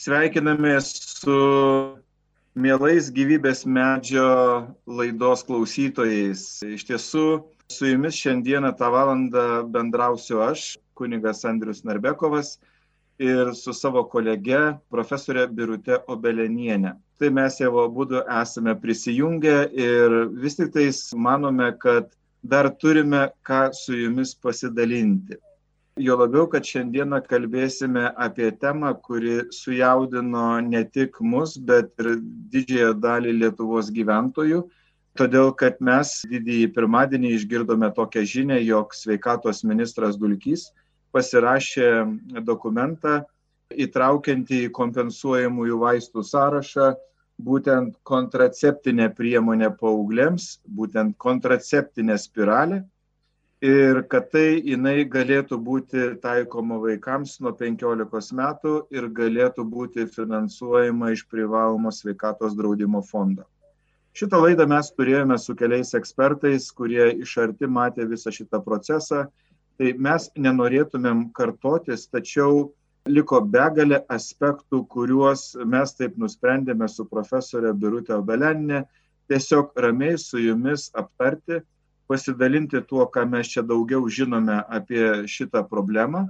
Sveikinamės su mielais gyvybės medžio laidos klausytojais. Iš tiesų, su jumis šiandieną tą valandą bendrausiu aš, kunigas Andrius Narbekovas ir su savo kolege profesorė Birute Obelenienė. Tai mes jau abu esame prisijungę ir vis tik tais manome, kad dar turime ką su jumis pasidalinti. Jo labiau, kad šiandieną kalbėsime apie temą, kuri sujaudino ne tik mus, bet ir didžiąją dalį Lietuvos gyventojų. Todėl, kad mes didįjį pirmadienį išgirdome tokią žinę, jog sveikatos ministras Dulkys pasirašė dokumentą įtraukiantį į kompensuojamųjų vaistų sąrašą būtent kontraceptinę priemonę paaugliams, būtent kontraceptinę spiralę ir kad tai jinai galėtų būti taikoma vaikams nuo 15 metų ir galėtų būti finansuojama iš privalomo sveikatos draudimo fondo. Šitą laidą mes turėjome su keliais ekspertais, kurie iš arti matė visą šitą procesą. Tai mes nenorėtumėm kartotis, tačiau liko begalė aspektų, kuriuos mes taip nusprendėme su profesorė Birutė Obeleninė tiesiog ramiai su jumis aptarti pasidalinti tuo, ką mes čia daugiau žinome apie šitą problemą.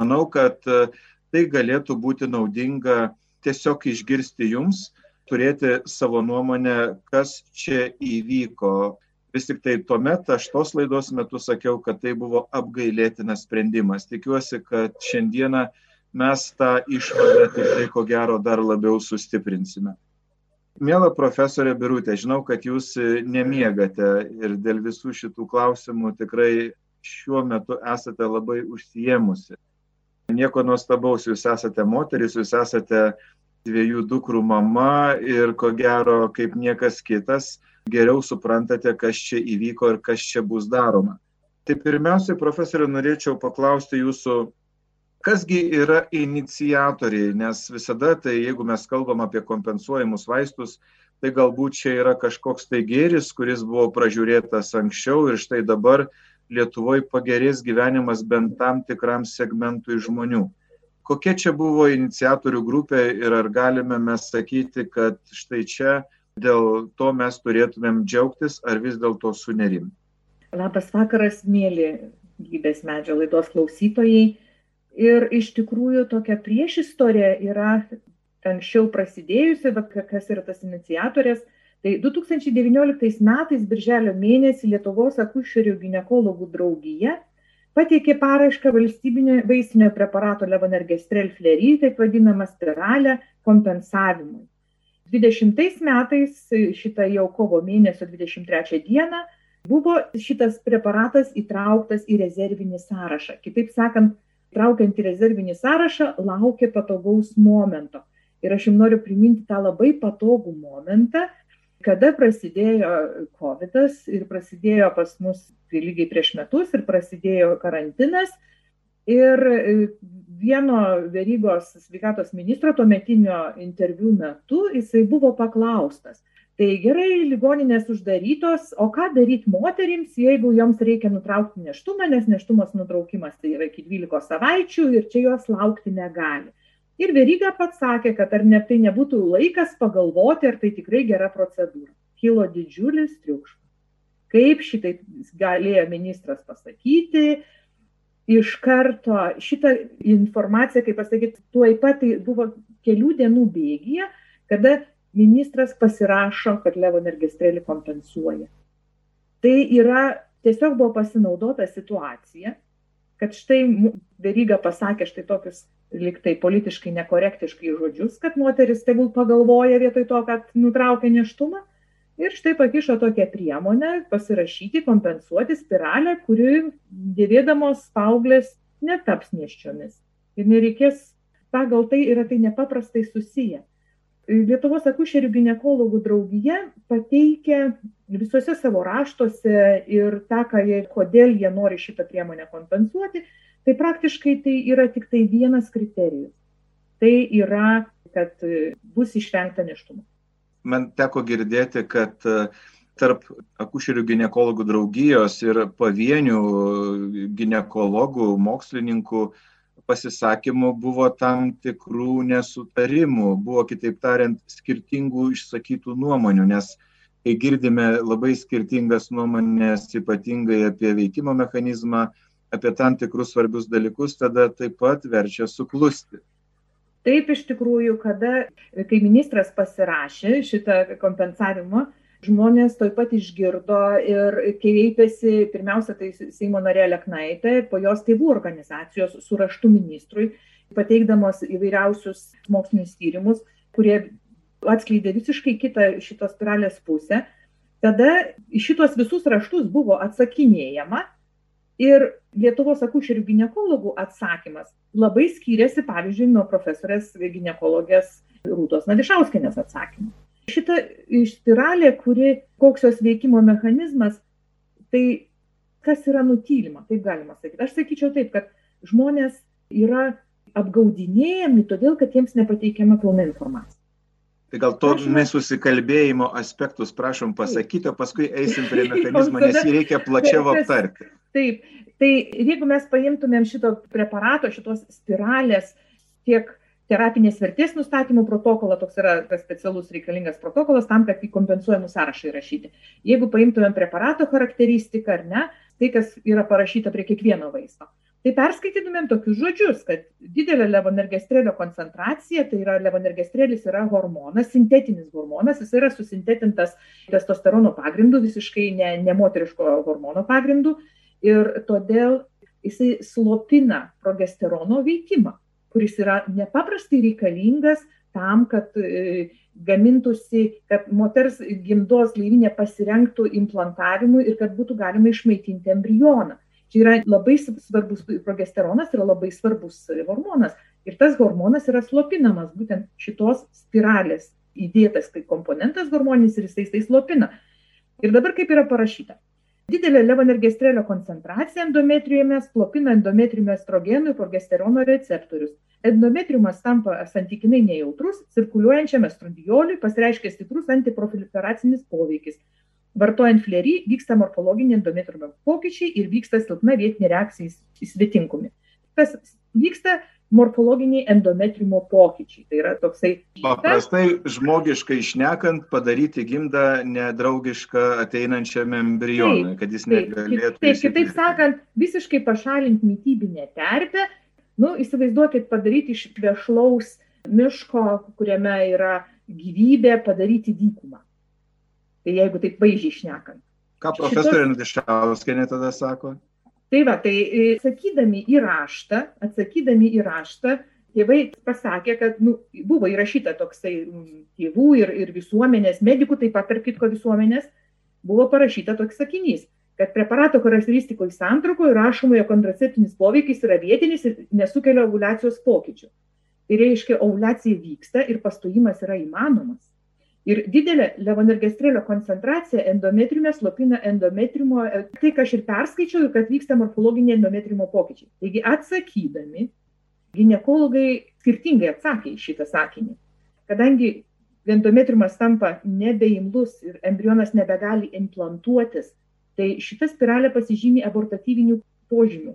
Manau, kad e, tai galėtų būti naudinga tiesiog išgirsti jums, turėti savo nuomonę, kas čia įvyko. Vis tik tai tuomet aš tos laidos metu sakiau, kad tai buvo apgailėtinas sprendimas. Tikiuosi, kad šiandieną mes tą išvadą tikrai ko gero dar labiau sustiprinsime. Mėla profesorė Birutė, žinau, kad jūs e, nemiegate ir dėl visų šitų klausimų tikrai šiuo metu esate labai užsiemusi. Nieko nuostabaus, jūs esate moteris, jūs esate dviejų dukrų mama ir ko gero, kaip niekas kitas, geriau suprantate, kas čia įvyko ir kas čia bus daroma. Tai pirmiausiai, profesorė, norėčiau paklausti jūsų kasgi yra iniciatoriai, nes visada tai, jeigu mes kalbam apie kompensuojamus vaistus, tai galbūt čia yra kažkoks tai gėris, kuris buvo pražiūrėtas anksčiau ir štai dabar Lietuvoje pagerės gyvenimas bent tam tikram segmentui žmonių. Kokia čia buvo iniciatorių grupė ir ar galime mes sakyti, kad štai čia dėl to mes turėtumėm džiaugtis ar vis dėlto sunerim? Labas vakaras, mėly gyvybės medžio laidos klausytojai. Ir iš tikrųjų tokia priešistorė yra anksčiau prasidėjusi, kas yra tas iniciatorės. Tai 2019 metais, birželio mėnesį, Lietuvos akušerių gynekologų draugija pateikė paraišką valstybinio vaistinio preparato levonergestrel flery, taip vadinamą spiralę, kompensavimui. 20 metais, šitą jau kovo mėnesio 23 dieną, buvo šitas preparatas įtrauktas į rezervinį sąrašą. Kitaip sakant, traukiant į rezervinį sąrašą, laukia patogaus momento. Ir aš jums noriu priminti tą labai patogų momentą, kada prasidėjo COVID ir prasidėjo pas mus tai lygiai prieš metus ir prasidėjo karantinas. Ir e, vieno verygos sveikatos ministro tuometinio interviu metu jisai buvo paklaustas, tai gerai ligoninės uždarytos o ką daryt moterims jeigu joms reikia nutraukti nėštumą nes nėštumas nutraukimas tai yra iki dvylikos savaičių ir čia jos laukti negali. Ir veryga pats sakė kad ar ne tai nebūtų laikas pagalvoti ar tai tikrai gera procedūra. Kilo didžiulis triukšmas. Kaip šitaip galėjo ministras pasakyti iš karto šitą informaciją kaip pasakyt tuoj pat tai buvo kelių dienų bėgyje kada ministras pasirašo, kad levonergestrelį kompensuoja. Tai yra, tiesiog buvo pasinaudota situacija, kad štai Veryga pasakė štai tokius liktai politiškai nekorektiškai žodžius, kad moteris tegul pagalvoja vietoj to, kad nutraukia neštumą. Ir štai pakišo tokią priemonę pasirašyti, kompensuoti spiralę, kuri dėvėdamos paauglės netaps neščiomis. Ir nereikės, pagal tai yra tai nepaprastai susiję. Lietuvos akušerių gynekologų draugija pateikia visuose savo raštuose ir tą, jie, kodėl jie nori šitą priemonę kompensuoti, tai praktiškai tai yra tik tai vienas kriterijus. Tai yra, kad bus išvengta neštumo. Man teko girdėti, kad tarp akušerių gynekologų draugijos ir pavienių gynekologų, mokslininkų pasisakymų buvo tam tikrų nesutarimų, buvo kitaip tariant skirtingų išsakytų nuomonių, nes kai girdime labai skirtingas nuomonės, ypatingai apie veikimo mechanizmą, apie tam tikrus svarbius dalykus, tada taip pat verčia suklusti. Taip iš tikrųjų, kada, kai ministras pasirašė šitą kompensavimą, žmonės toj pat išgirdo ir kreipėsi, pirmiausia, tai Seimo narė Leknaitė, po jos tėvų organizacijos su raštu ministrui, pateikdamos įvairiausius mokslinius tyrimus, kurie atskleidė visiškai kitą šitos spiralės pusę. Tada šitos visus raštus buvo atsakinėjama ir Lietuvos akušerių gynekologų atsakymas labai skiriasi, pavyzdžiui, nuo profesorės gynekologės Rūtos Nadišauskinės atsakymų šita spiralė, kuri, koks jos veikimo mechanizmas, tai kas yra nutylima, taip galima sakyti. Aš sakyčiau taip, kad žmonės yra apgaudinėjami todėl, kad jiems nepateikiama pilna informacija. Tai gal to nesusikalbėjimo aspektus prašom pasakyti, o paskui eisim prie mechanizmo, nes jį reikia plačiau aptarti. Taip, tai jeigu mes paimtumėm šito preparato, šitos spiralės tiek terapinės vertės nustatymo protokolą, toks yra tas specialus reikalingas protokolas tam, kad į kompensuojamų sąrašą įrašyti. Jeigu paimtumėm preparato charakteristiką ar ne, tai kas yra parašyta prie kiekvieno vaisto. Tai perskaitytumėm tokius žodžius, kad didelė levonergestrelio koncentracija, tai yra levonergestrelis yra hormonas, sintetinis hormonas, jis yra susintetintas testosterono pagrindu, visiškai ne, ne moteriško hormono pagrindu ir todėl jisai slopina progesterono veikimą kuris yra nepaprastai reikalingas tam, kad e, gamintųsi, kad moters gimdos gleivinė pasirengtų implantavimui ir kad būtų galima išmaitinti embrioną. Čia yra labai svarbus, progesteronas yra labai svarbus hormonas ir tas hormonas yra slopinamas būtent šitos spiralės įdėtas kaip komponentas hormoninis ir jisai tai slopina. Ir dabar kaip yra parašyta. Didelė levonergestrelio koncentracija endometriume slopina endometriumo estrogenų ir progesterono receptorius. Endometriumas tampa santykinai nejautrus, cirkuliuojančiam estradioliui pasireiškia stiprus antiproliferacinis poveikis. Vartojant flerį vyksta morfologiniai endometriumo pokyčiai ir vyksta silpna vietinė reakcija į svetingumį. Kas vyksta morfologiniai endometrimo pokyčiai. Tai yra toksai. Paprastai žmogiškai išnekant, padaryti gimdą nedraugišką ateinančiam embrionui, kad jis negalėtų. Taip, kitaip sakant, visiškai pašalinti mytybinę terpę, nu, įsivaizduokit padaryti iš vešlaus miško, kuriame yra gyvybė, padaryti dykumą. Tai jeigu taip vaizdžiai išnekant. Ką profesorė Šitos... Nadišauskenė tada sako? Tai va, tai e, sakydami į raštą, atsakydami į raštą, tėvai pasakė, kad nu, buvo įrašyta toksai tėvų ir, ir visuomenės, medikų taip pat, tarp kitko visuomenės, buvo parašyta toks sakinys, kad preparato charakteristikoje santraukoje rašoma, jog kontraceptinis poveikis yra vietinis ir nesukelia ovulacijos pokyčių. Tai reiškia, ovulacija vyksta ir pastojimas yra įmanomas. Ir didelė levonergestrelio koncentracija endometriume slopina endometriumo, tai ką aš ir perskaičiau, kad vyksta morfologiniai endometriumo pokyčiai. Taigi atsakydami, gynekologai skirtingai atsakė į šitą sakinį. Kadangi endometriumas tampa nebeimlus ir embrionas nebegali implantuotis, tai šita spiralė pasižymi abortatyvinių požymių.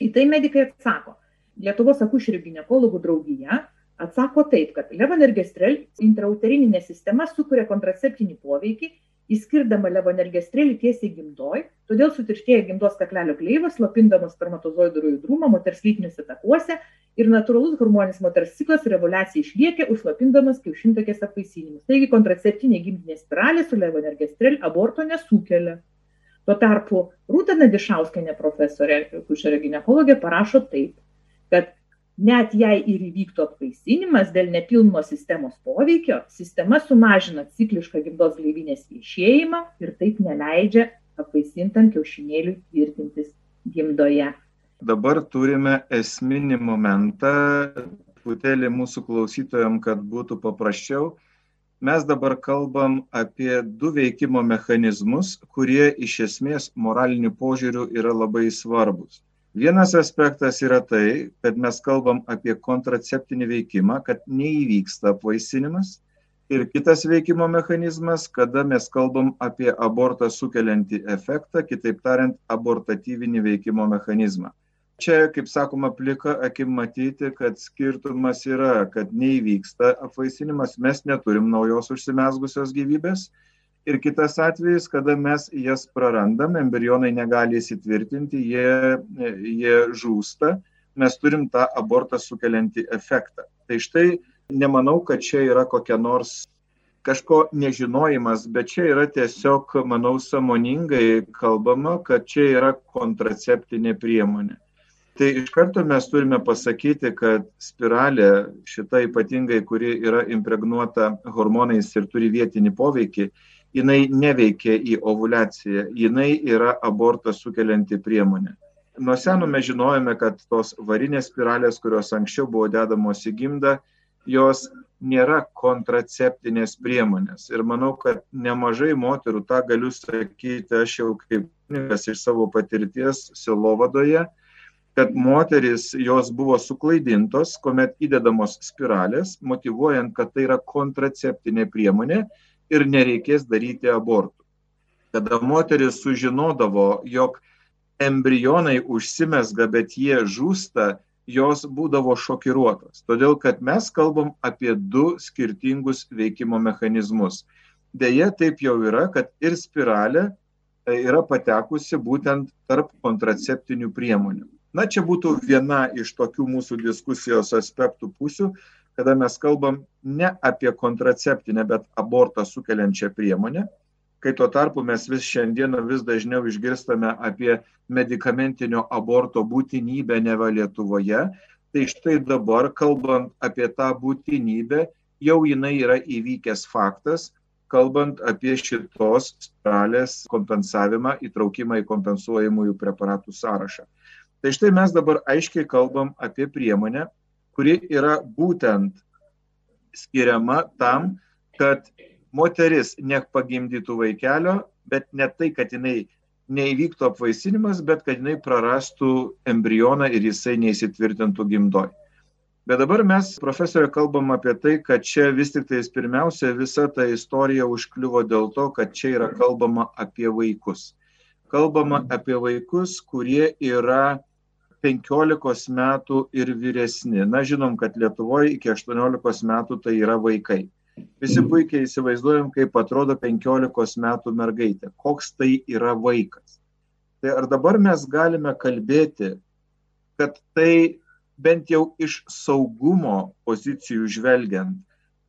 Į tai medikai atsako. Lietuvos akušerių gynekologų draugija atsako taip, kad levonergestrel intrauterinė sistema sukuria kontraceptinį poveikį, įskirdama levonergestrelį tiesiai gimdoj, todėl sutirštėja gimdos kaklelio kleivas, slopindamas spermatozoidų judrumą moters lytiniuose takuose ir natūralus hormoninis moters ciklas reguliacija išlieka, užslopindamas kiaušintakės apvaisinimus. Taigi kontraceptinė gimdinė spiralė su levonergestrel aborto nesukelia. Tuo tarpu Rūta Nadišauskenė profesorė, kušerio gynekologė, parašo taip, kad net jei ir įvyktų apvaisinimas dėl nepilno sistemos poveikio, sistema sumažina ciklišką gimdos gleivinės viešėjimą ir taip neleidžia apvaisintam kiaušinėliui tvirtintis gimdoje. Dabar turime esminį momentą, putelį mūsų klausytojams, kad būtų paprasčiau. Mes dabar kalbam apie du veikimo mechanizmus, kurie iš esmės moraliniu požiūriu yra labai svarbus. Vienas aspektas yra tai, kad mes kalbam apie kontraceptinį veikimą, kad neįvyksta apvaisinimas. Ir kitas veikimo mechanizmas, kada mes kalbam apie abortą sukeliantį efektą, kitaip tariant, abortatyvinį veikimo mechanizmą. Čia, kaip sakoma, plika akim matyti, kad skirtumas yra, kad neįvyksta apvaisinimas, mes neturim naujos užsimesgusios gyvybės. Ir kitas atvejis, kada mes jas prarandam, embrionai negali įsitvirtinti, jie, jie žūsta, mes turim tą abortą sukeliantį efektą. Tai štai nemanau, kad čia yra kokia nors kažko nežinojimas, bet čia yra tiesiog, manau, samoningai kalbama, kad čia yra kontraceptinė priemonė. Tai iš karto mes turime pasakyti, kad spiralė šita ypatingai, kuri yra impregnuota hormonais ir turi vietinį poveikį, jinai neveikia į ovulaciją, jinai yra abortą sukelianti priemonė. Nuo seno mes žinojame, kad tos varinės spiralės, kurios anksčiau buvo dedamos į gimdą, jos nėra kontraceptinės priemonės. Ir manau, kad nemažai moterų, tą galiu sakyti aš jau kaip kunigas iš savo patirties silovadoje, kad moteris jos buvo suklaidintos, kuomet įdedamos spiralės, motivuojant, kad tai yra kontraceptinė priemonė ir nereikės daryti abortų. Kada moteris sužinodavo, jog embrionai užsimesga, bet jie žūsta, jos būdavo šokiruotos, todėl kad mes kalbam apie du skirtingus veikimo mechanizmus. Deja, taip jau yra, kad ir spiralė e, yra patekusi būtent tarp kontraceptinių priemonių. Na, čia būtų viena iš tokių mūsų diskusijos aspektų pusių, kada mes kalbam ne apie kontraceptinę, bet abortą sukeliančią priemonę, kai tuo tarpu mes vis šiandieną vis dažniau išgirstame apie medikamentinio aborto būtinybę neva Lietuvoje, tai štai dabar, kalbant apie tą būtinybę, jau jinai yra įvykęs faktas, kalbant apie šitos spiralės kompensavimą, įtraukimą į kompensuojamųjų preparatų sąrašą. Tai štai mes dabar aiškiai kalbam apie priemonę, kuri yra būtent skiriama tam, kad moteris nepagimdytų vaikelio, bet ne tai, kad jinai neįvyktų apvaisinimas, bet kad jinai prarastų embrioną ir jisai neįsitvirtintų gimdoj. Bet dabar mes, profesorė, kalbam apie tai, kad čia vis tik tais pirmiausia visa ta istorija užkliuvo dėl to, kad čia yra kalbama apie vaikus. Kalbama apie vaikus, kurie yra 15 metų ir vyresni. Na, žinom, kad Lietuvoje iki 18 metų tai yra vaikai. Visi puikiai įsivaizduojam, kaip atrodo 15 metų mergaitė, koks tai yra vaikas. Tai ar dabar mes galime kalbėti, kad tai bent jau iš saugumo pozicijų žvelgiant,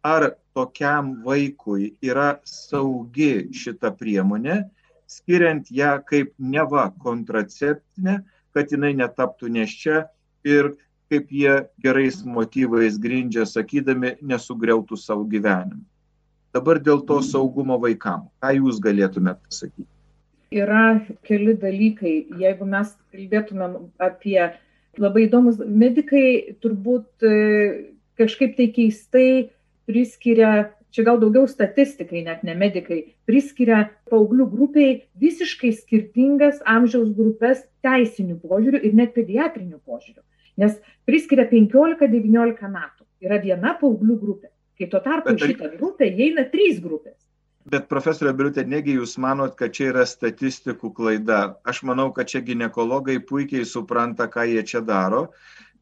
ar tokiam vaikui yra saugi šita priemonė, skiriant ją kaip neva kontraceptinę, kad jinai netaptų neščia ir kaip jie gerais motyvais grindžia, sakydami, nesugriautų savo gyvenimą. Dabar dėl to saugumo vaikam. Ką jūs galėtumėte pasakyti? Yra keli dalykai. Jeigu mes kalbėtumėm apie labai įdomus, medikai turbūt e, kažkaip tai keistai priskiria, čia gal daugiau statistikai, net ne medikai, priskiria paauglių grupiai visiškai skirtingas amžiaus grupės teisinių požiūrių ir net pediatrinių požiūrių nes priskiria 15-19 metų. Yra viena paauglių grupė. Kai tuo tarpu Bet, šitą grupę įeina trys grupės. Bet profesorė Birutė, negi jūs manot, kad čia yra statistikų klaida? Aš manau, kad čia gynekologai puikiai supranta, ką jie čia daro.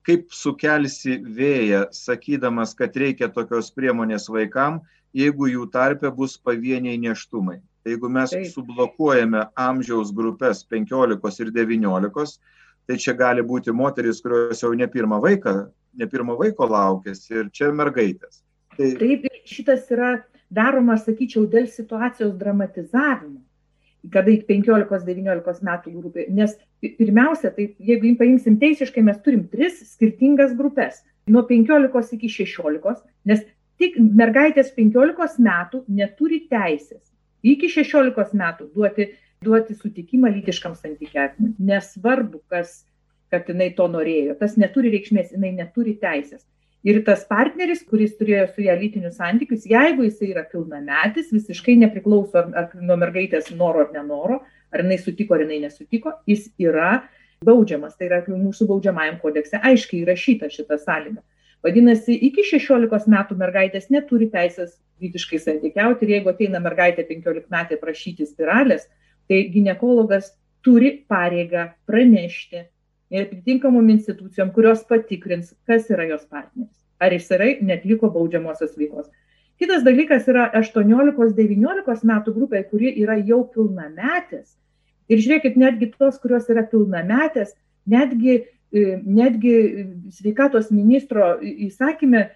Kaip sukelsi vėją, sakydamas, kad reikia tokios priemonės vaikam, jeigu jų tarpe bus pavieniai neštumai. Tai jeigu mes Taip. sublokuojame amžiaus grupės 15 ir 19, tai čia gali būti moteris, kurios jau ne pirmą vaiką, ne pirmo vaiko laukėsi ir čia mergaitės. Tai... Taip, šitas yra daroma, sakyčiau, dėl situacijos dramatizavimo, kada iki 15-19 metų grupė. Nes pirmiausia, tai jeigu paimsim teisiškai, mes turim tris skirtingas grupės. Nuo 15 iki 16, nes tik mergaitės 15 metų neturi teisės iki 16 metų duoti duoti sutikimą lytiškam santykiavimui. Nesvarbu, kas, kad jinai to norėjo. Tas neturi reikšmės, jinai neturi teisės. Ir tas partneris, kuris turėjo su ją lytinius santykius, jeigu jisai yra pilnametis, visiškai nepriklauso ar, ar nuo mergaitės noro ar nenoro, ar jinai sutiko ar jinai nesutiko, jis yra baudžiamas. Tai yra mūsų baudžiamajam kodekse aiškiai įrašyta šita sąlyga. Vadinasi, iki 16 metų mergaitės neturi teisės lytiškai santykiauti ir jeigu ateina mergaitė 15 metai prašyti spiralės, tai gynekologas turi pareigą pranešti ir atitinkamom institucijom, kurios patikrins, kas yra jos partneris. Ar jis yra netliko baudžiamosios veikos. Kitas dalykas yra 18-19 metų grupė, kuri yra jau pilnametės. Ir žiūrėkit, netgi tos, kurios yra pilnametės, netgi, e, netgi sveikatos ministro įsakymė,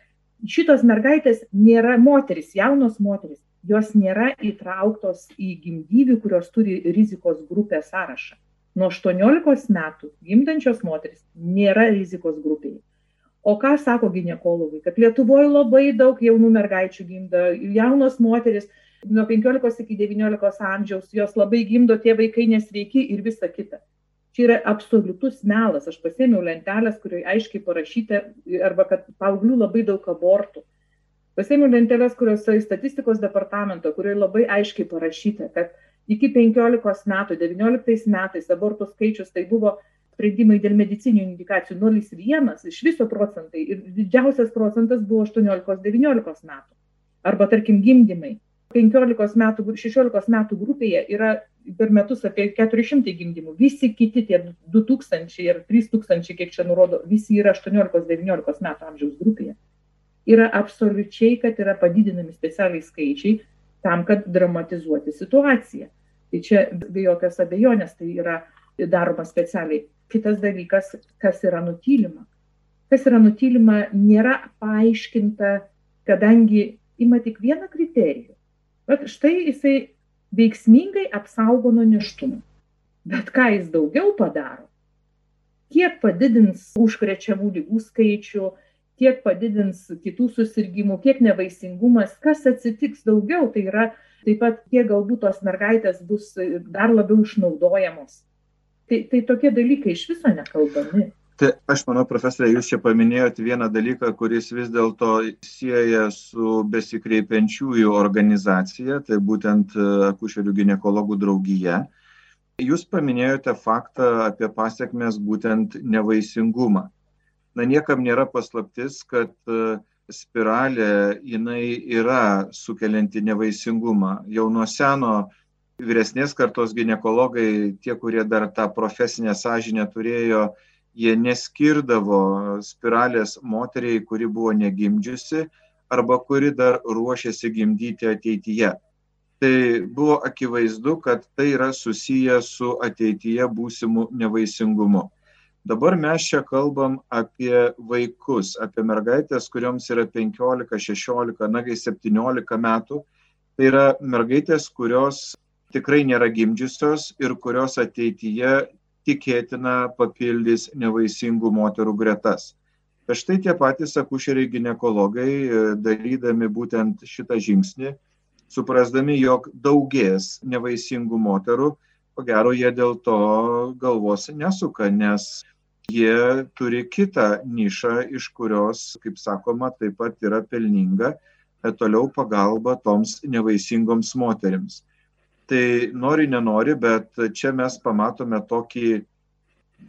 šitos mergaitės nėra moteris, jaunos moteris, jos nėra įtrauktos į gimdyvių, kurios turi rizikos grupę sąrašą. Nuo 18 metų gimdančios moteris nėra rizikos grupėje. O ką sako gynekologai? Kad Lietuvoje labai daug jaunų mergaičių gimdo, jaunos moteris nuo 15 iki 19 amžiaus, jos labai gimdo, tie vaikai nesveiki ir visa kita. Čia yra absoliutus melas. Aš pasėmiau lentelės, kurioje aiškiai parašyta, arba kad paauglių labai daug abortų. Pasėmiau lentelės, kuriuose statistikos departamento, kurioje labai aiškiai parašyta, kad iki 15 metų, 19 metais abortų skaičius tai buvo sprendimai dėl medicininių indikacijų 0,1 iš viso procentai ir didžiausias procentas buvo 18-19 metų. Arba tarkim gimdymai. 15 metų, 16 metų grupėje yra per metus apie 400 gimdymų. Visi kiti tie 2000 ir 3000, kiek čia nurodo, visi yra 18-19 metų amžiaus grupėje. Yra absoliučiai, kad yra padidinami specialiai skaičiai tam, kad dramatizuoti situaciją. Tai čia be jokios abejonės tai yra daroma specialiai. Kitas dalykas, kas yra nutylima. Kas yra nutylima, nėra paaiškinta, kadangi ima tik vieną kriterijų. Bet štai jisai veiksmingai apsaugo nuo neštumo. Bet ką jis daugiau padaro? Kiek padidins užkrečiamų lygų skaičių, kiek padidins kitų susirgymų, kiek nevaisingumas, kas atsitiks daugiau, tai yra taip pat kiek galbūt tos mergaitės bus dar labiau išnaudojamos Tai, tai tokie dalykai iš viso nekalbami. Tai aš manau, profesorė, jūs čia paminėjote vieną dalyką, kuris vis dėlto sieja su besikreipiančiųjų organizacija, tai būtent e, akušerių gynekologų draugija. Jūs paminėjote faktą apie pasiekmes būtent nevaisingumą. Na, niekam nėra paslaptis, kad e, spiralė jinai yra sukelianti nevaisingumą. Jau nuo seno vyresnės kartos gynekologai, tie, kurie dar tą profesinę sąžinę turėjo, jie neskirdavo spiralės moteriai, kuri buvo negimdžiusi arba kuri dar ruošiasi gimdyti ateityje. Tai buvo akivaizdu, kad tai yra susiję su ateityje būsimu nevaisingumu. Dabar mes čia kalbam apie vaikus, apie mergaitės, kurioms yra 15, 16, nagai 17 metų. Tai yra mergaitės, kurios tikrai nėra gimdžiusios ir kurios ateityje tikėtina papildys nevaisingų moterų gretas. Bet štai tie patys akušeriai gynekologai, e, darydami būtent šitą žingsnį, suprasdami, jog daugės nevaisingų moterų, ko gero jie dėl to galvos nesuka, nes jie turi kitą nišą, iš kurios, kaip sakoma, taip pat yra pelninga e, toliau pagalba toms nevaisingoms moteriams tai nori, nenori, bet čia mes pamatome tokį,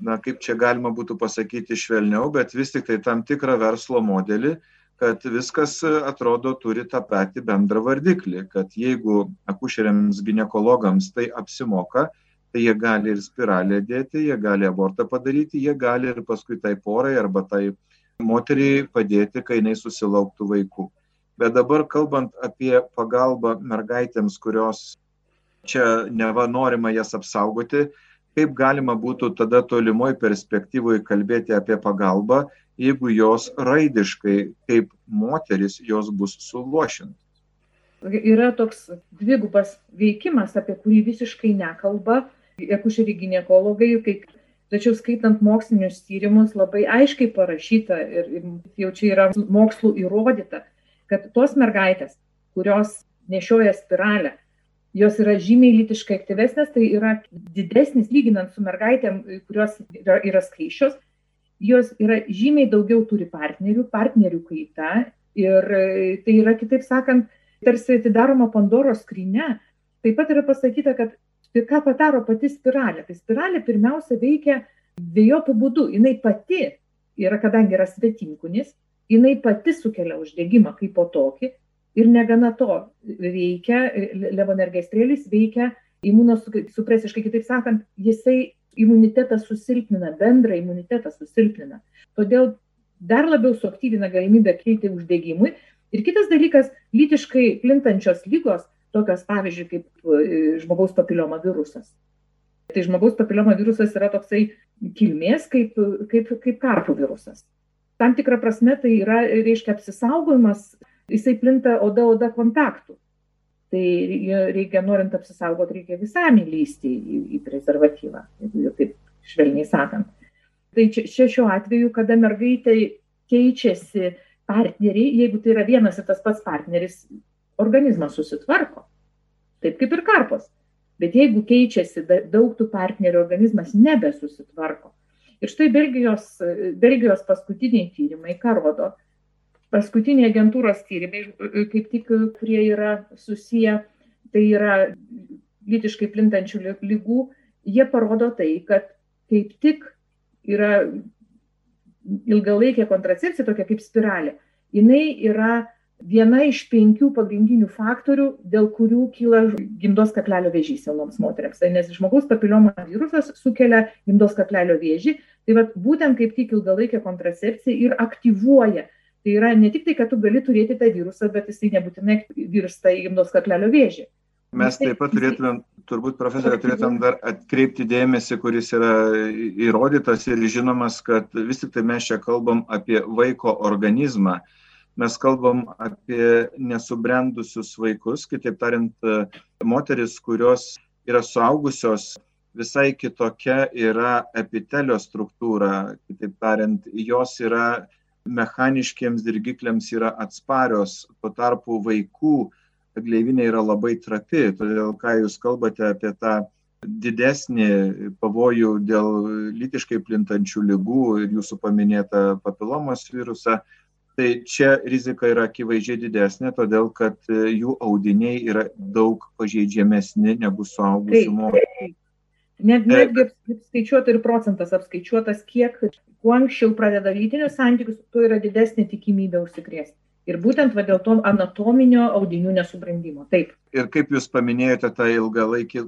na kaip čia galima būtų pasakyti švelniau, bet vis tik tai tam tikrą verslo modelį, kad viskas atrodo turi tą patį bendrą vardiklį, kad jeigu akušeriams gynekologams tai apsimoka, tai jie gali ir spiralę dėti, jie gali abortą padaryti, jie gali ir paskui tai porai arba tai moteriai padėti, kai jinai susilauktų vaikų. Bet dabar kalbant apie pagalbą mergaitėms, kurios čia neva norima jas apsaugoti, kaip galima būtų tada tolimoje perspektyvoje kalbėti apie pagalbą, jeigu jos raidiškai kaip moteris jos bus suluošintos. Yra toks dvigubas veikimas, apie kurį visiškai nekalba akušeriai gynekologai, kaip, tačiau skaitant mokslinius tyrimus labai aiškiai parašyta ir, ir jau čia yra mokslų įrodyta, kad tos mergaitės, kurios nešioja spiralę, jos yra žymiai lytiškai aktyvesnės, tai yra didesnis lyginant su mergaitėm, kurios yra, yra skaičios, jos yra žymiai daugiau turi partnerių, partnerių kaita ir tai yra, kitaip sakant, tarsi atidaroma Pandoros skrinė. Taip pat yra pasakyta, kad ką padaro pati spiralė. Tai spiralė pirmiausia veikia dviejopų būdų. Jis pati yra, kadangi yra svetimkunis, jinai pati sukelia uždegimą kaip po tokį, Ir negana to veikia, levonergestrėlis veikia imunosupresiškai, kitaip sakant, jisai imunitetą susilpnina, bendrą imunitetą susilpnina. Todėl dar labiau suaktyvina galimybę kilti uždegimui. Ir kitas dalykas, lytiškai plintančios lygos, tokios pavyzdžiui kaip e, žmogaus papilioma virusas. Tai žmogaus papilioma virusas yra toksai kilmės kaip, kaip, kaip karpų virusas. Tam tikrą prasme tai yra, reiškia, apsisaugojimas, jisai plinta oda-oda kontaktų. Tai reikia, norint apsisaugoti, reikia visam įlysti į, į prezervatyvą, jeigu taip švelniai sakant. Tai čia, čia šiuo atveju, kada mergaitai keičiasi partneriai, jeigu tai yra vienas ir tas pats partneris, organizmas susitvarko. Taip kaip ir karpos. Bet jeigu keičiasi daug tų partnerių, organizmas nebesusitvarko. Ir štai Belgijos, Belgijos paskutiniai tyrimai, ką rodo, paskutiniai agentūros tyrimai, kaip tik, kurie yra susiję, tai yra lytiškai plintančių lygų, jie parodo tai, kad kaip tik yra ilgalaikė kontracepcija, tokia kaip spiralė, jinai yra viena iš penkių pagrindinių faktorių, dėl kurių kyla gimdos kaklelio vėžys jaunoms moteriams. Tai nes žmogaus papilioma virusas sukelia gimdos kaklelio vėžį, tai vat, būtent kaip tik ilgalaikė kontracepcija ir aktyvuoja. Tai yra ne tik tai, kad tu gali turėti tą virusą, bet jisai nebūtinai virsta į gimdos kaklelio vėžį. Mes taip pat turėtumėm, turbūt profesorė, turėtumėm dar atkreipti dėmesį, kuris yra įrodytas ir žinomas, kad vis tik tai mes čia kalbam apie vaiko organizmą. Mes kalbam apie nesubrendusius vaikus, kitaip tariant, moteris, kurios yra suaugusios, visai kitokia yra epitelio struktūra, kitaip tariant, jos yra mechaniškiams dirgikliams yra atsparios, tuo tarpu vaikų gleivinė yra labai trapi, todėl ką jūs kalbate apie tą didesnį pavojų dėl lytiškai plintančių lygų ir jūsų paminėtą papilomos virusą, tai čia rizika yra akivaizdžiai didesnė, todėl kad jų audiniai yra daug pažeidžiamesni negu suaugusių moterų. Net, netgi apskaičiuota ir procentas apskaičiuotas, kiek kuo anksčiau pradeda lytinius santykius, tuo yra didesnė tikimybė užsikrėsti. Ir būtent va, dėl to anatominio audinių nesubrandimo. Taip. Ir kaip Jūs paminėjote tą ilgalaikį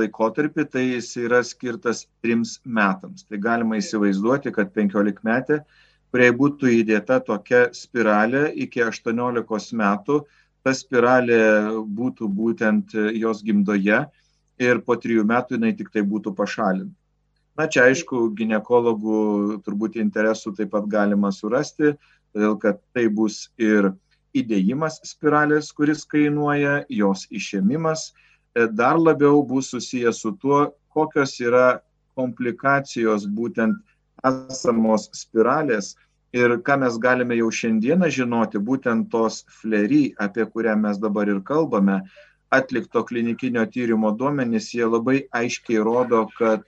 laikotarpį, tai jis yra skirtas trims metams. Tai galima įsivaizduoti, kad 15 metė, kuriai būtų įdėta tokia spiralė iki 18 metų, ta spiralė būtų būtent jos gimdoje ir po trijų metų jinai tik tai būtų pašalinta. Na čia aišku, gynekologų turbūt interesų taip pat galima surasti, todėl kad tai bus ir įdėjimas spiralės, kuris kainuoja, jos išėmimas, e, dar labiau bus susijęs su tuo, kokios yra komplikacijos būtent esamos spiralės ir ką mes galime jau šiandieną žinoti, būtent tos flery, apie kurią mes dabar ir kalbame, atlikto klinikinio tyrimo duomenys, jie labai aiškiai rodo, kad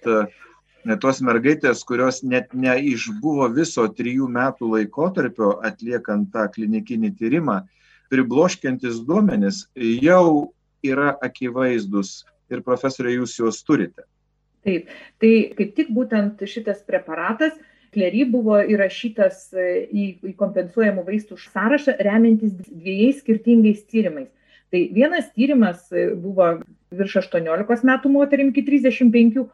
tos mergaitės, kurios net neišbuvo viso trijų metų laikotarpio atliekant tą klinikinį tyrimą, pribloškiantis duomenis jau yra akivaizdus ir profesorė jūs juos turite. Taip, tai kaip tik būtent šitas preparatas Klery buvo įrašytas į kompensuojamų vaistų sąrašą remiantis dviejais skirtingais tyrimais. Tai vienas tyrimas buvo virš 18 metų moterim iki 35,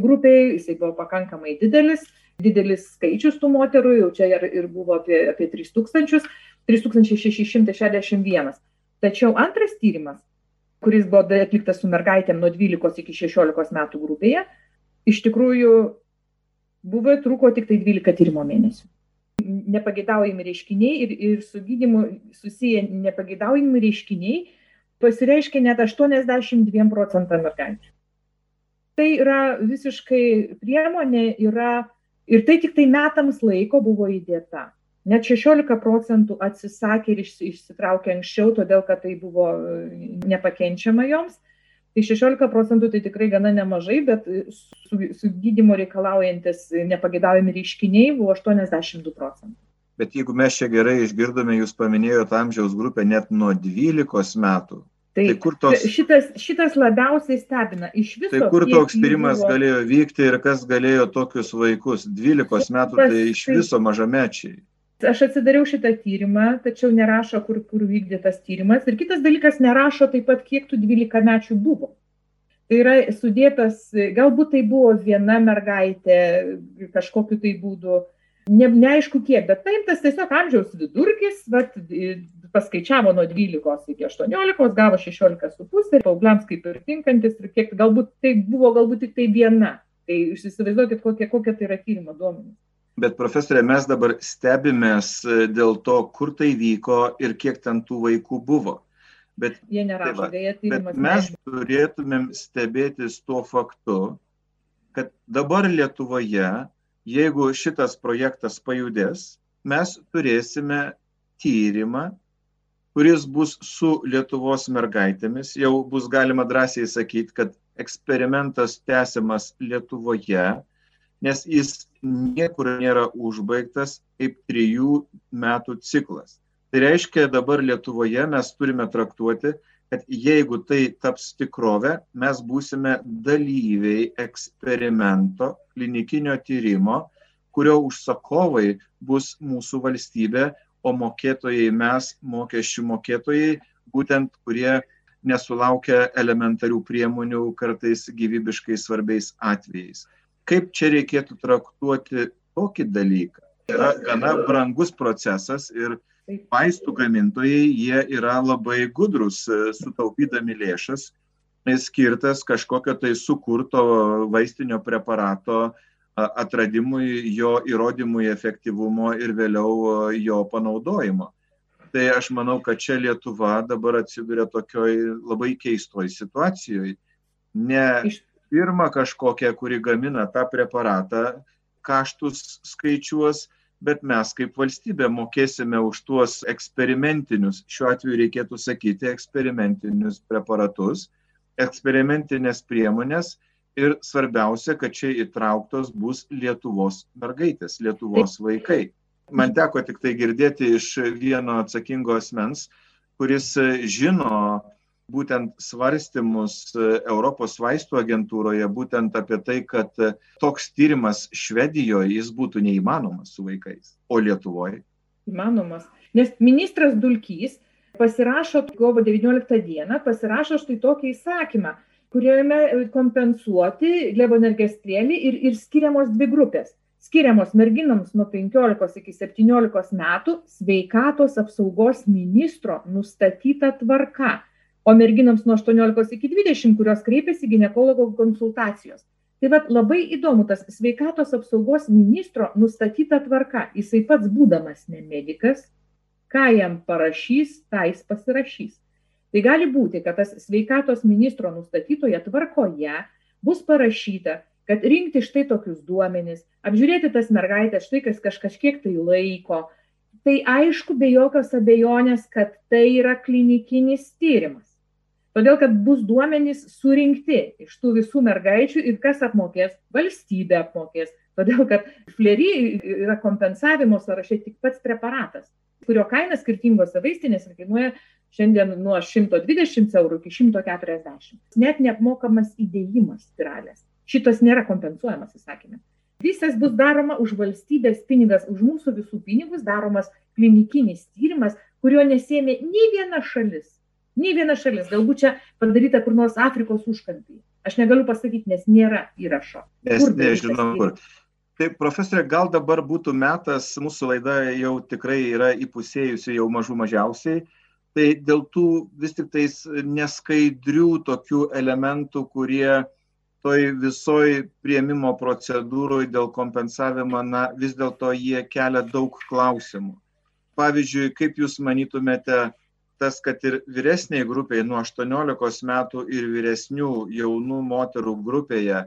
grupėje, jisai buvo pakankamai didelis, didelis skaičius tų moterų, jau čia ir, ir buvo apie, apie 3000, 3661. Tačiau antras tyrimas, kuris buvo atliktas su mergaitėm nuo 12 iki 16 metų grupėje, iš tikrųjų buvo truko tik tai 12 tyrimo mėnesių. Nepageidaujami reiškiniai ir, ir su gydimu susiję nepageidaujami reiškiniai pasireiškia net 82 procentam mergaičių tai yra visiškai priemonė yra ir tai tik tai metams laiko buvo įdėta. Net 16 procentų atsisakė ir išsitraukė anksčiau, todėl kad tai buvo e, nepakenčiama joms. Tai 16 procentų tai tikrai gana nemažai, bet su, su gydymo reikalaujantis nepagėdaujami reiškiniai buvo 82 procentų. Bet jeigu mes čia gerai išgirdome, jūs paminėjote amžiaus grupę net nuo 12 metų, Tai, tai kur tos... šitas, šitas labiausiai stebina. Iš viso. Tai kur toks tyrimas buvo... galėjo vykti ir kas galėjo tokius vaikus? 12 metų tai iš viso mažamečiai. Aš atsidariau šitą tyrimą, tačiau nerašo, kur, kur vykdė tas tyrimas. Ir kitas dalykas, nerašo taip pat, kiek tų 12 mečių buvo. Tai yra sudėtas, galbūt tai buvo viena mergaitė kažkokiu tai būdu, ne, neaišku kiek, bet paimtas tiesiog amžiaus vidurkis, vat, paskaičiavo nuo 12 iki 18, gavo 16,5 ir paaugliams kaip ir tinkantis, ir kiek galbūt tai buvo galbūt tik tai viena. Tai jūs įsivaizduokit, kokie, kokie tai yra tyrimo duomenys. Bet profesorė, mes dabar stebimės dėl to, kur tai vyko ir kiek ten tų vaikų buvo. Bet, Jie nerašo, tai va, bet mes turėtumėm stebėtis tuo faktu, kad dabar Lietuvoje, jeigu šitas projektas pajudės, mes turėsime tyrimą, kuris bus su Lietuvos mergaitėmis. Jau bus galima drąsiai sakyti, kad eksperimentas tęsiamas Lietuvoje, nes jis niekur nėra užbaigtas kaip trijų metų ciklas. Tai reiškia, dabar Lietuvoje mes turime traktuoti, kad jeigu tai taps tikrovę, mes būsime dalyviai eksperimento, klinikinio tyrimo, kurio užsakovai bus mūsų valstybė, o mokėtojai mes, mokesčių mokėtojai, būtent kurie nesulaukia elementarių priemonių kartais gyvybiškai svarbiais atvejais. Kaip čia reikėtų traktuoti tokį dalyką? Yra gana brangus procesas ir vaistų gamintojai, jie yra labai gudrus, sutaupydami lėšas, skirtas kažkokio tai sukurto vaistinio preparato atradimui, jo įrodymui efektyvumo ir vėliau jo panaudojimo. Tai aš manau, kad čia Lietuva dabar atsiduria tokioj labai keistoj situacijoje. Ne firma kažkokia, kuri gamina tą preparatą, kaštus skaičiuos, bet mes kaip valstybė mokėsime už tuos eksperimentinius, šiuo atveju reikėtų sakyti eksperimentinius preparatus, eksperimentinės priemonės ir svarbiausia, kad čia įtrauktos bus Lietuvos mergaitės, Lietuvos vaikai. Man teko tik tai girdėti iš vieno atsakingo asmens, kuris žino, būtent svarstymus e, Europos vaistų agentūroje būtent apie tai, kad e, toks tyrimas Švedijoje jis būtų neįmanomas su vaikais, o Lietuvoje? Įmanomas. Nes ministras Dulkys pasirašo kovo 19 dieną, pasirašo štai tokį įsakymą, kuriame kompensuoti levonergestrėlį ir, ir skiriamos dvi grupės. Skiriamos merginoms nuo 15 iki 17 metų sveikatos apsaugos ministro nustatyta tvarka o merginoms nuo 18 iki 20, kurios kreipiasi gynekologo konsultacijos. Tai vad labai įdomu, tas sveikatos apsaugos ministro nustatyta tvarka, jisai pats būdamas ne medikas, ką jam parašys, tą jis pasirašys. Tai gali būti, kad tas sveikatos ministro nustatytoje tvarkoje bus parašyta, kad rinkti štai tokius duomenis, apžiūrėti tas mergaitės štai kas kažkiek tai laiko. Tai aišku, be jokios abejonės, kad tai yra klinikinis tyrimas. Todėl kad bus duomenys surinkti iš tų visų mergaičių ir kas apmokės? Valstybė apmokės. Todėl kad flery yra kompensavimo sąraše tik pats preparatas kurio kaina skirtingose vaistinėse kainuoja šiandien nuo 120 eurų iki 140. Net neapmokamas įdėjimas spiralės. Šitas nėra kompensuojamas įsakymė. Visas bus daroma už valstybės pinigas, už mūsų visų pinigus daromas klinikinis tyrimas, kurio nesėmė nei viena šalis Nei viena šalis, galbūt čia padaryta kur nors Afrikos užkampyje. Aš negaliu pasakyti, nes nėra įrašo. Nes nežinau kur. Tai profesorė, gal dabar būtų metas, mūsų laida jau tikrai yra įpusėjusi jau mažų mažiausiai. Tai dėl tų vis tik tais neskaidrių tokių elementų, kurie toj visoj prieimimo procedūroje dėl kompensavimo, na vis dėlto jie kelia daug klausimų. Pavyzdžiui, kaip Jūs manytumėte, tas, kad ir vyresniai grupiai nuo 18 metų ir vyresnių jaunų moterų grupėje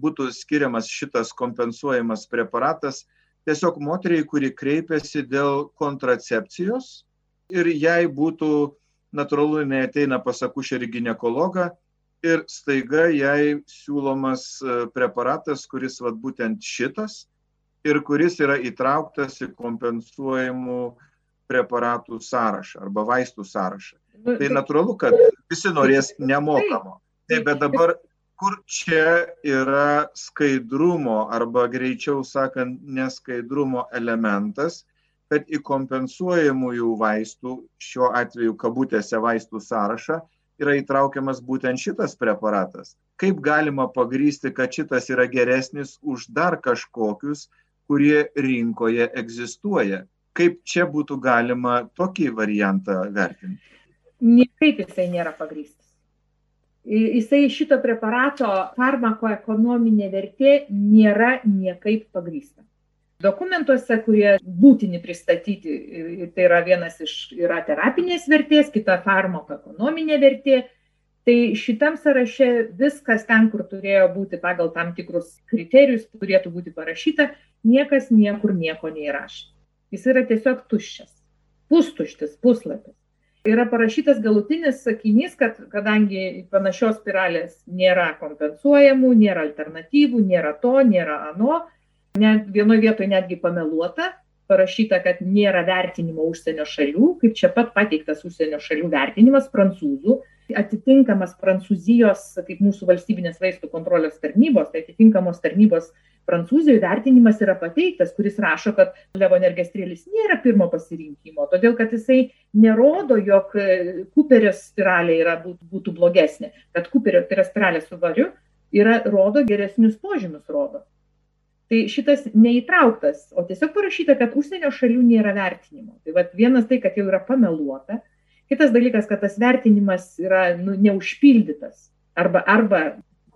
būtų skiriamas šitas kompensuojamas preparatas tiesiog moteriai, kuri kreipiasi dėl kontracepcijos ir jai būtų natūralu, jinai ateina pas akušerį gynekologą ir staiga jai siūlomas e, preparatas, kuris vat būtent šitas ir kuris yra įtrauktas į kompensuojamų preparatų sąrašą arba vaistų sąrašą. Nu, tai natūralu, kad visi norės nemokamo. Taip, bet dabar kur čia yra skaidrumo arba greičiau sakant neskaidrumo elementas, kad į kompensuojamųjų vaistų, šiuo atveju kabutėse vaistų sąrašą, yra įtraukiamas būtent šitas preparatas. Kaip galima pagrysti, kad šitas yra geresnis už dar kažkokius, kurie rinkoje egzistuoja? Kaip čia būtų galima tokį variantą vertinti? Niekaip jisai nėra pagrystas. Jisai šito preparato farmakoekonominė vertė nėra niekaip pagrysta dokumentuose, kurie būtini pristatyti. Ir tai yra vienas iš, yra terapinės vertės, kita farmakoekonominė vertė. Tai šitam sąraše viskas ten, kur turėjo būti pagal tam tikrus kriterijus, turėtų būti parašyta, niekas niekur nieko neįrašė. Jis yra tiesiog tuščias, pustuštis puslapis. Yra parašytas galutinis sakinys, kad kadangi panašios spiralės nėra kompensuojamų, nėra alternatyvų, nėra to, nėra ano, Net vienoje vietoje netgi pameluota, parašyta, kad nėra vertinimo užsienio šalių, kaip čia pat pateiktas užsienio šalių vertinimas prancūzų, atitinkamas Prancūzijos, kaip mūsų valstybinės vaistų kontrolės tarnybos, tai atitinkamos tarnybos Prancūzijoje vertinimas yra pateiktas, kuris rašo, kad levonergestrėlis nėra pirmo pasirinkimo, todėl kad jisai nerodo, jog Kuperio spiralė yra, būtų blogesnė, kad Kuperio tai yra spiralė su variu, yra, rodo geresnius požymius, rodo. Tai šitas neįtrauktas, o tiesiog parašyta, kad užsienio šalių nėra vertinimo. Tai vat, vienas tai, kad jau yra pameluota, kitas dalykas, kad tas vertinimas yra nu, neužpildytas. Arba, arba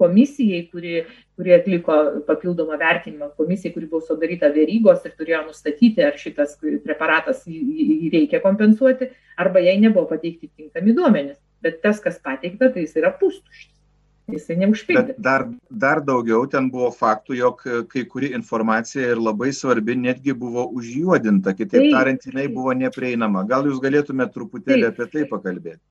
komisijai, kuri, kuri atliko papildomą vertinimą, komisijai, kuri buvo sudaryta vėrygos ir turėjo nustatyti, ar šitas preparatas jį reikia kompensuoti, arba jai nebuvo pateikti tinkami duomenys. Bet tas, kas pateikta, tai jis yra pustuštis jisai neužpildė. Dar, dar daugiau ten buvo faktų, jog kai kuri informacija ir labai svarbi netgi buvo užjuodinta, kitaip taip, tariant, jinai buvo neprieinama. Gal jūs galėtumėte truputėlį taip. apie tai pakalbėti?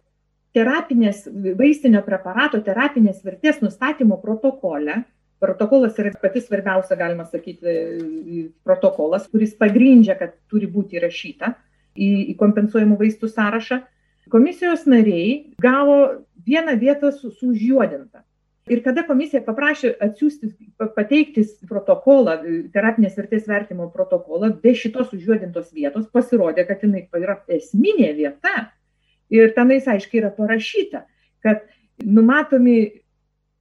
Terapinės, vaistinio preparato terapinės vertės nustatymo protokole, protokolas yra pati svarbiausia, galima sakyti, protokolas, kuris pagrindžia, kad turi būti įrašyta į, į kompensuojamų vaistų sąrašą, komisijos nariai gavo vieną vietą su, sužjuodinta. Ir kada komisija paprašė atsiųsti, pateikti protokolą, terapinės vertės vertimo protokolą, be šitos užjuodintos vietos, pasirodė, kad jinai yra esminė vieta. Ir tenais aiškiai yra parašyta, kad numatomi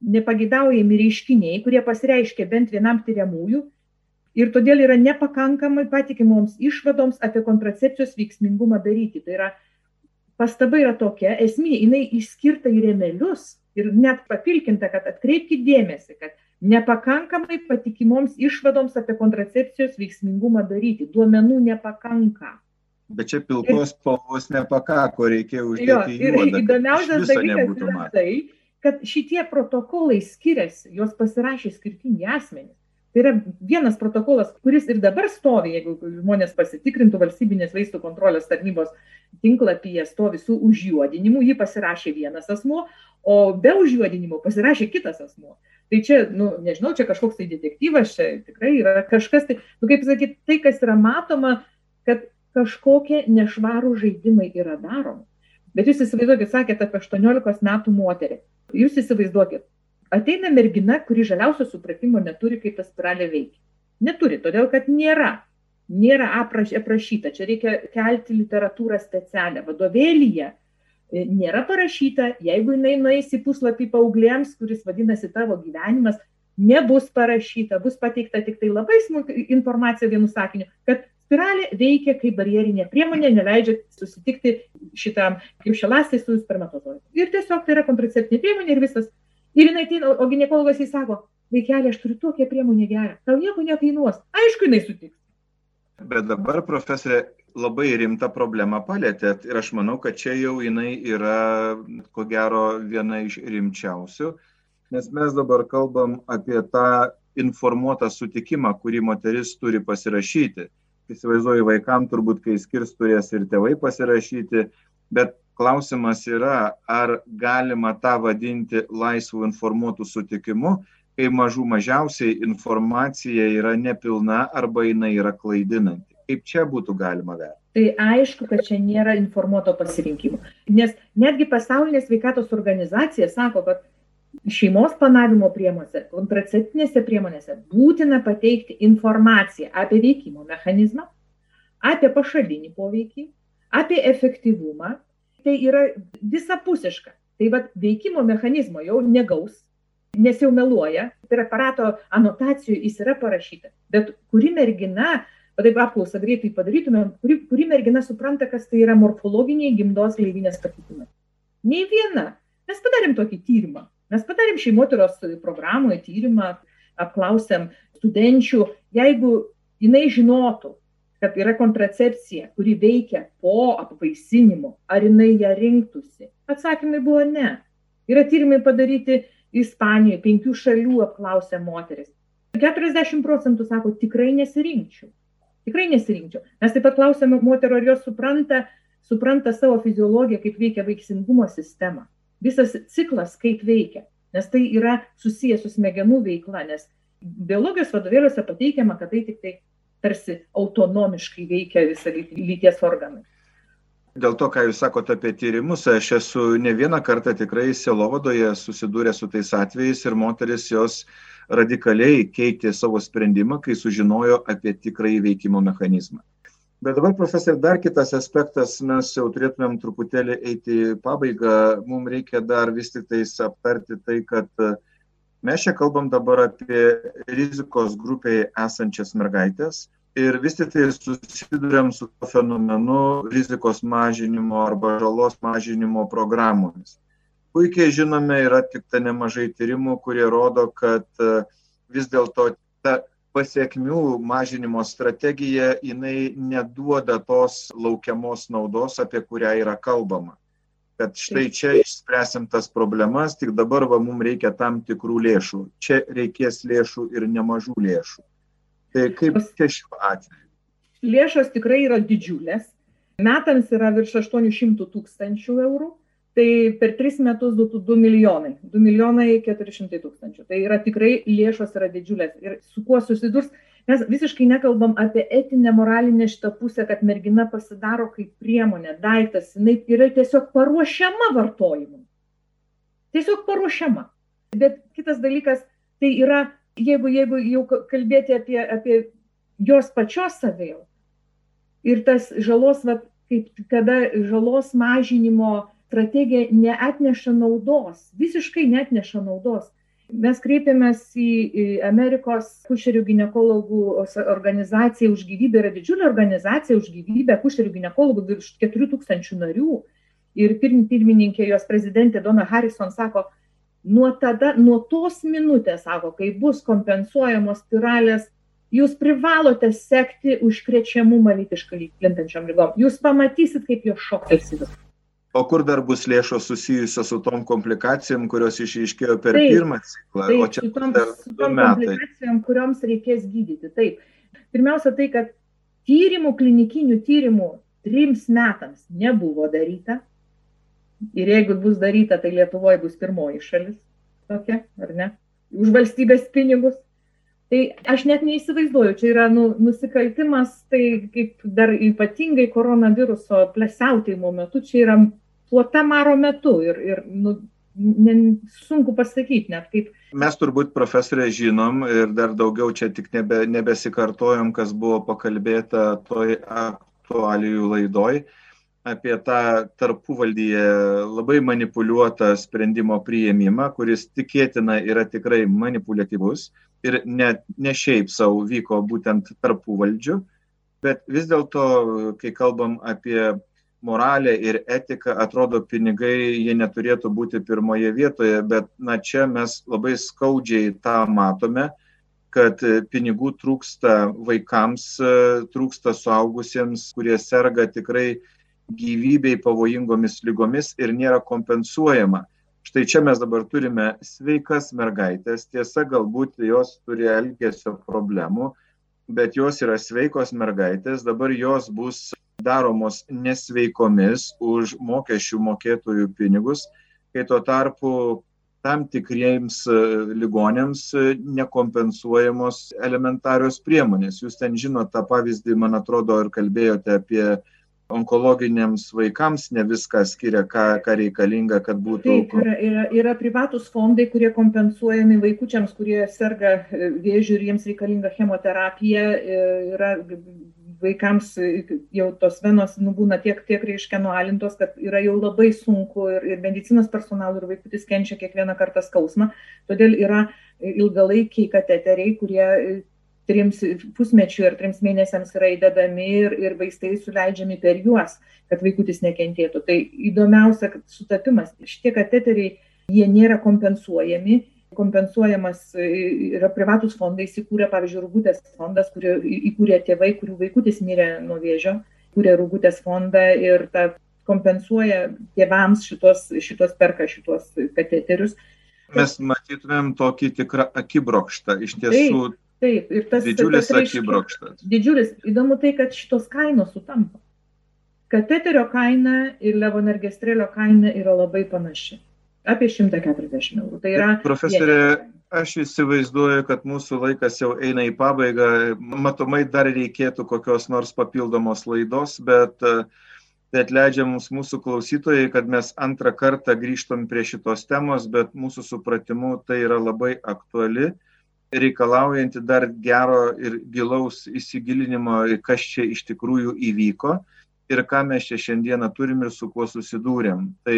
nepagidaujami reiškiniai, kurie pasireiškia bent vienam tyriamųjų ir todėl yra nepakankamai patikimoms išvadoms apie kontracepcijos veiksmingumą daryti. Tai yra pastaba yra tokia, esminė, jinai išskirta į remelius ir net papilkinta, kad atkreipkite dėmesį, kad nepakankamai patikimoms išvadoms apie kontracepcijos veiksmingumą daryti. Duomenų nepakanka. Bet čia pilkos spalvos nepakako, reikėjo uždėti jo, ir įdomiausias dalykas yra tai, kad šitie protokolai skiriasi, juos pasirašė skirtingi asmenys. Tai yra vienas protokolas, kuris ir dabar stovi, jeigu žmonės pasitikrintų valstybinės vaistų kontrolės tarnybos tinklapyje stovi su užjuodinimu, jį pasirašė vienas asmuo, o be užjuodinimo pasirašė kitas asmuo. Tai čia, nu, nežinau, čia kažkoks tai detektyvas, čia tikrai yra kažkas, tai, nu, kaip sakyti, tai, kas yra matoma, kad kažkokie nešvarų žaidimai yra daromi. Bet jūs įsivaizduokit, sakėte apie 18 metų moterį. Jūs įsivaizduokit, ateina mergina, kuri žaliausio supratimo neturi, kaip ta spiralė veikia. Neturi, todėl kad nėra. Nėra aprašyta. Čia reikia kelti literatūrą specialią. Vadovėlyje e, nėra parašyta, jeigu jinai nueis į puslapį paauglėms, kuris vadinasi tavo gyvenimas, nebus parašyta, bus pateikta tik tai labai smulki informacija vienu sakiniu, kad spiralė veikia kaip barjerinė priemonė, neleidžia susitikti šitam kiaušialąstai su spermatozoidu. Ir tiesiog tai yra kontraceptinė priemonė ir visas Ir jinai ateina, o gynekologas jis sako, vaikeli, aš turiu tokią priemonę gerą, tau nieko nekainuos. Aišku, jinai sutiks. Bet dabar, profesorė, labai rimtą problemą palėtėt ir aš manau, kad čia jau jinai yra, ko gero, viena iš rimčiausių, nes mes dabar kalbam apie tą informuotą sutikimą, kurį moteris turi pasirašyti. Įsivaizduoju, vaikam turbūt, kai skirs, turės ir tėvai pasirašyti, bet klausimas yra, ar galima tą vadinti laisvų informuotų sutikimu, kai mažų mažiausiai informacija yra nepilna arba jinai yra klaidinanti. Kaip čia būtų galima vertinti? Tai aišku, kad čia nėra informuoto pasirinkimo. Nes netgi pasaulinė sveikatos organizacija sako, kad šeimos planavimo priemonėse, kontraceptinėse priemonėse būtina pateikti informaciją apie veikimo mechanizmą, apie pašalinį poveikį, apie efektyvumą tai yra visapusiška. Tai vad veikimo mechanizmo jau negaus, nes jau meluoja, preparato anotacijų jis yra parašyta, bet kuri mergina, taip apklausą greitai padarytumėm, kuri, kuri mergina supranta, kas tai yra morfologiniai gimdos gleivinės pakitimai. Nei viena. Mes padarėm tokį tyrimą. Mes padarėm šeimotyros programoje tyrimą, apklausėm studenčių, jeigu jinai žinotų, kad yra kontracepcija, kuri veikia po apvaisinimo, ar jinai ją rinktųsi. Atsakymai buvo ne. Yra tyrimai padaryti Ispanijoje, penkių šalių apklausė moteris. 40 procentų sako, tikrai nesirinkčiau. Tikrai nesirinkčiau. Mes taip pat klausėme moterų, ar jos supranta, supranta savo fiziologiją, kaip veikia vaiksingumo sistema. Visas ciklas, kaip veikia. Nes tai yra susijęs su smegenų veikla, nes biologijos vadovėliuose pateikiama, kad tai tik tai tarsi autonomiškai veikia visą lyties organai. Dėl to, ką Jūs sakote apie tyrimus, aš esu ne vieną kartą tikrai Selovadoje susidūrę su tais atvejais ir moteris jos radikaliai keitė savo sprendimą, kai sužinojo apie tikrąjį veikimo mechanizmą. Bet dabar, profesor, dar kitas aspektas, mes jau turėtumėm truputėlį eiti pabaigą, mums reikia dar vis tik tais aptarti tai, kad mes čia kalbam dabar apie rizikos grupėje esančias mergaitės, ir vis tik tai susiduriam su fenomenu rizikos mažinimo arba žalos mažinimo programomis. Puikiai žinome, yra tik ta nemažai tyrimų, kurie rodo, kad e, vis dėlto ta pasiekmių mažinimo strategija, jinai neduoda tos laukiamos naudos, apie kurią yra kalbama. Kad štai čia išspręsim tas problemas, tik dabar va, mums reikia tam tikrų lėšų. Čia reikės lėšų ir nemažų lėšų. Tai kaip čia šiuo atveju? Lėšos tikrai yra didžiulės. Metams yra virš 800 tūkstančių eurų. Tai per tris metus 2, 2 milijonai. 2 milijonai 400 tūkstančių. Tai yra tikrai lėšos yra didžiulės. Ir su kuo susidurs, mes visiškai nekalbam apie etinę, moralinę šitą pusę, kad mergina pasidaro kaip priemonė, daiktas, jinai yra tiesiog paruošiama vartojimui. Tiesiog paruošiama. Bet kitas dalykas, tai yra jeigu, jeigu jau kalbėti apie, apie jos pačios savijautą ir tas žalos, va, kaip, kada žalos mažinimo strategija neatneša naudos, visiškai neatneša naudos. Mes kreipiamės į, į Amerikos kušerių gynekologų organizaciją už gyvybę, yra didžiulė organizacija už gyvybę, kušerių gynekologų virš 4000 narių. Ir pirmininkė, jos prezidentė Dona Harrison sako, nuo tada, nuo tos minutės, sako, kai bus kompensuojamos spiralės, jūs privalote sekti užkrečiamumą lytiškai plintančiam lygom. Jūs pamatysit, kaip jos šoktelsi. O kur dar bus lėšos susijusios su tom komplikacijom, kurios išaiškėjo per taip, pirmą ciklą? Taip, o čia tom, dar du metai. Komplikacijom, kurioms reikės gydyti. Taip. Pirmiausia, tai, kad tyrimų, klinikinių tyrimų trims metams nebuvo daryta. Ir jeigu bus daryta, tai Lietuvoje bus pirmoji šalis tokia, ar ne? Už valstybės pinigus. Tai aš net neįsivaizduoju, čia yra nu, nusikaltimas, tai kaip dar ypatingai koronaviruso plėsiautėjimo metu, čia yra puota maro metu ir, ir nu, sunku pasakyti net kaip. Mes turbūt profesorė žinom ir dar daugiau čia tik nebe, nebesikartojom, kas buvo pakalbėta toj aktualijų laidoj apie tą tarpuvaldyje labai manipuliuotą sprendimo priėmimą, kuris tikėtina yra tikrai manipuliatyvus ir ne, ne šiaip savo vyko būtent tarpuvaldžiu, bet vis dėlto, kai kalbam apie moralę ir etiką, atrodo, pinigai jie neturėtų būti pirmoje vietoje, bet na čia mes labai skaudžiai tą matome, kad pinigų trūksta vaikams, trūksta suaugusiems, kurie serga tikrai gyvybei pavojingomis lygomis ir nėra kompensuojama. Štai čia mes dabar turime sveikas mergaitės, tiesa, galbūt jos turi elgesio problemų, bet jos yra sveikos mergaitės, dabar jos bus daromos nesveikomis už mokesčių mokėtojų pinigus, kai tuo tarpu tam tikriems ligonėms nekompensuojamos elementarios priemonės. Jūs ten žinote tą pavyzdį, man atrodo, ir kalbėjote apie onkologiniams vaikams ne viską skiria, ką, ką reikalinga, kad būtų. Taip, yra, yra, yra privatus fondai, kurie kompensuojami vaikučiams, kurie serga e, vėžių ir jiems reikalinga chemoterapija. E, yra vaikams jau tos venos nu, būna tiek, tiek reiškia nualintos, kad yra jau labai sunku ir, ir medicinos personalui, ir vaikutis kenčia kiekvieną kartą skausmą. Todėl yra ilgalaikiai kateteriai, kurie trims pusmečių ir trims mėnesiams yra įdedami ir, ir vaistai suleidžiami per juos, kad vaikutis nekentėtų. Tai įdomiausia, sutapimas, šitie kateteriai, jie nėra kompensuojami, kompensuojamas yra privatus fondai, įsikūrė, pavyzdžiui, Rūgutės fondas, kurį įkūrė tėvai, kurių vaikutis mirė nuo vėžio, kūrė Rūgutės fondą ir ta kompensuoja tėvams šitos, šitos perka šitos kateterius. Mes matytumėm tokį tikrą akibrokštą. Iš tiesų, Taip Taip, ir tas didžiulis tas akibrokštas. Didžiulis. Įdomu tai, kad šitos kainos sutampa. Kateterio kaina ir levonergestrelio kaina yra labai panaši. Apie 140 eurų. Tai yra. Profesorė, aš įsivaizduoju, kad mūsų laikas jau eina į pabaigą. Matomai dar reikėtų kokios nors papildomos laidos, bet tai atleidžia mums mūsų klausytojai, kad mes antrą kartą grįžtam prie šitos temos, bet mūsų supratimu tai yra labai aktuali reikalaujanti dar gero ir gilaus įsigilinimo, kas čia iš tikrųjų įvyko ir ką mes čia šiandieną turim ir su kuo susidūrėm. Tai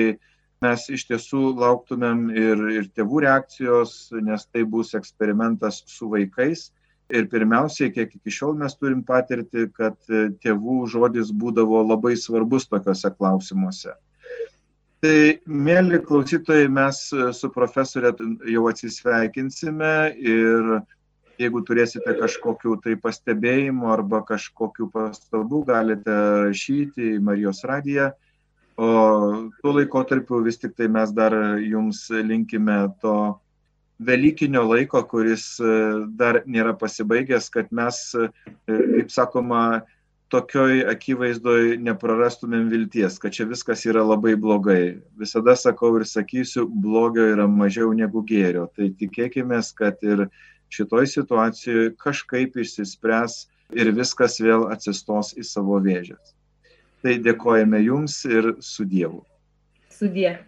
mes iš tiesų lauktumėm ir, ir tėvų reakcijos, nes tai bus eksperimentas su vaikais. Ir pirmiausiai, kiek iki šiol mes turim patirti, kad tėvų žodis būdavo labai svarbus tokiuose klausimuose. Tai, mėly klausytojai, mes su profesorė jau atsisveikinsime ir jeigu turėsite kažkokių tai pastebėjimų arba kažkokių pastabų, galite rašyti į Marijos radiją. O tuo laikotarpiu vis tik tai mes dar jums linkime to Velykinio laiko, kuris dar nėra pasibaigęs, kad mes, kaip sakoma, tokioj akivaizdoj neprarastumėm vilties, kad čia viskas yra labai blogai. Visada sakau ir sakysiu, blogio yra mažiau negu gėrio. Tai tikėkime, kad ir šitoj situacijoje kažkaip išsispręs ir viskas vėl atsistos į savo vėžės. Tai dėkojame Jums ir su Dievu. Su Dievu.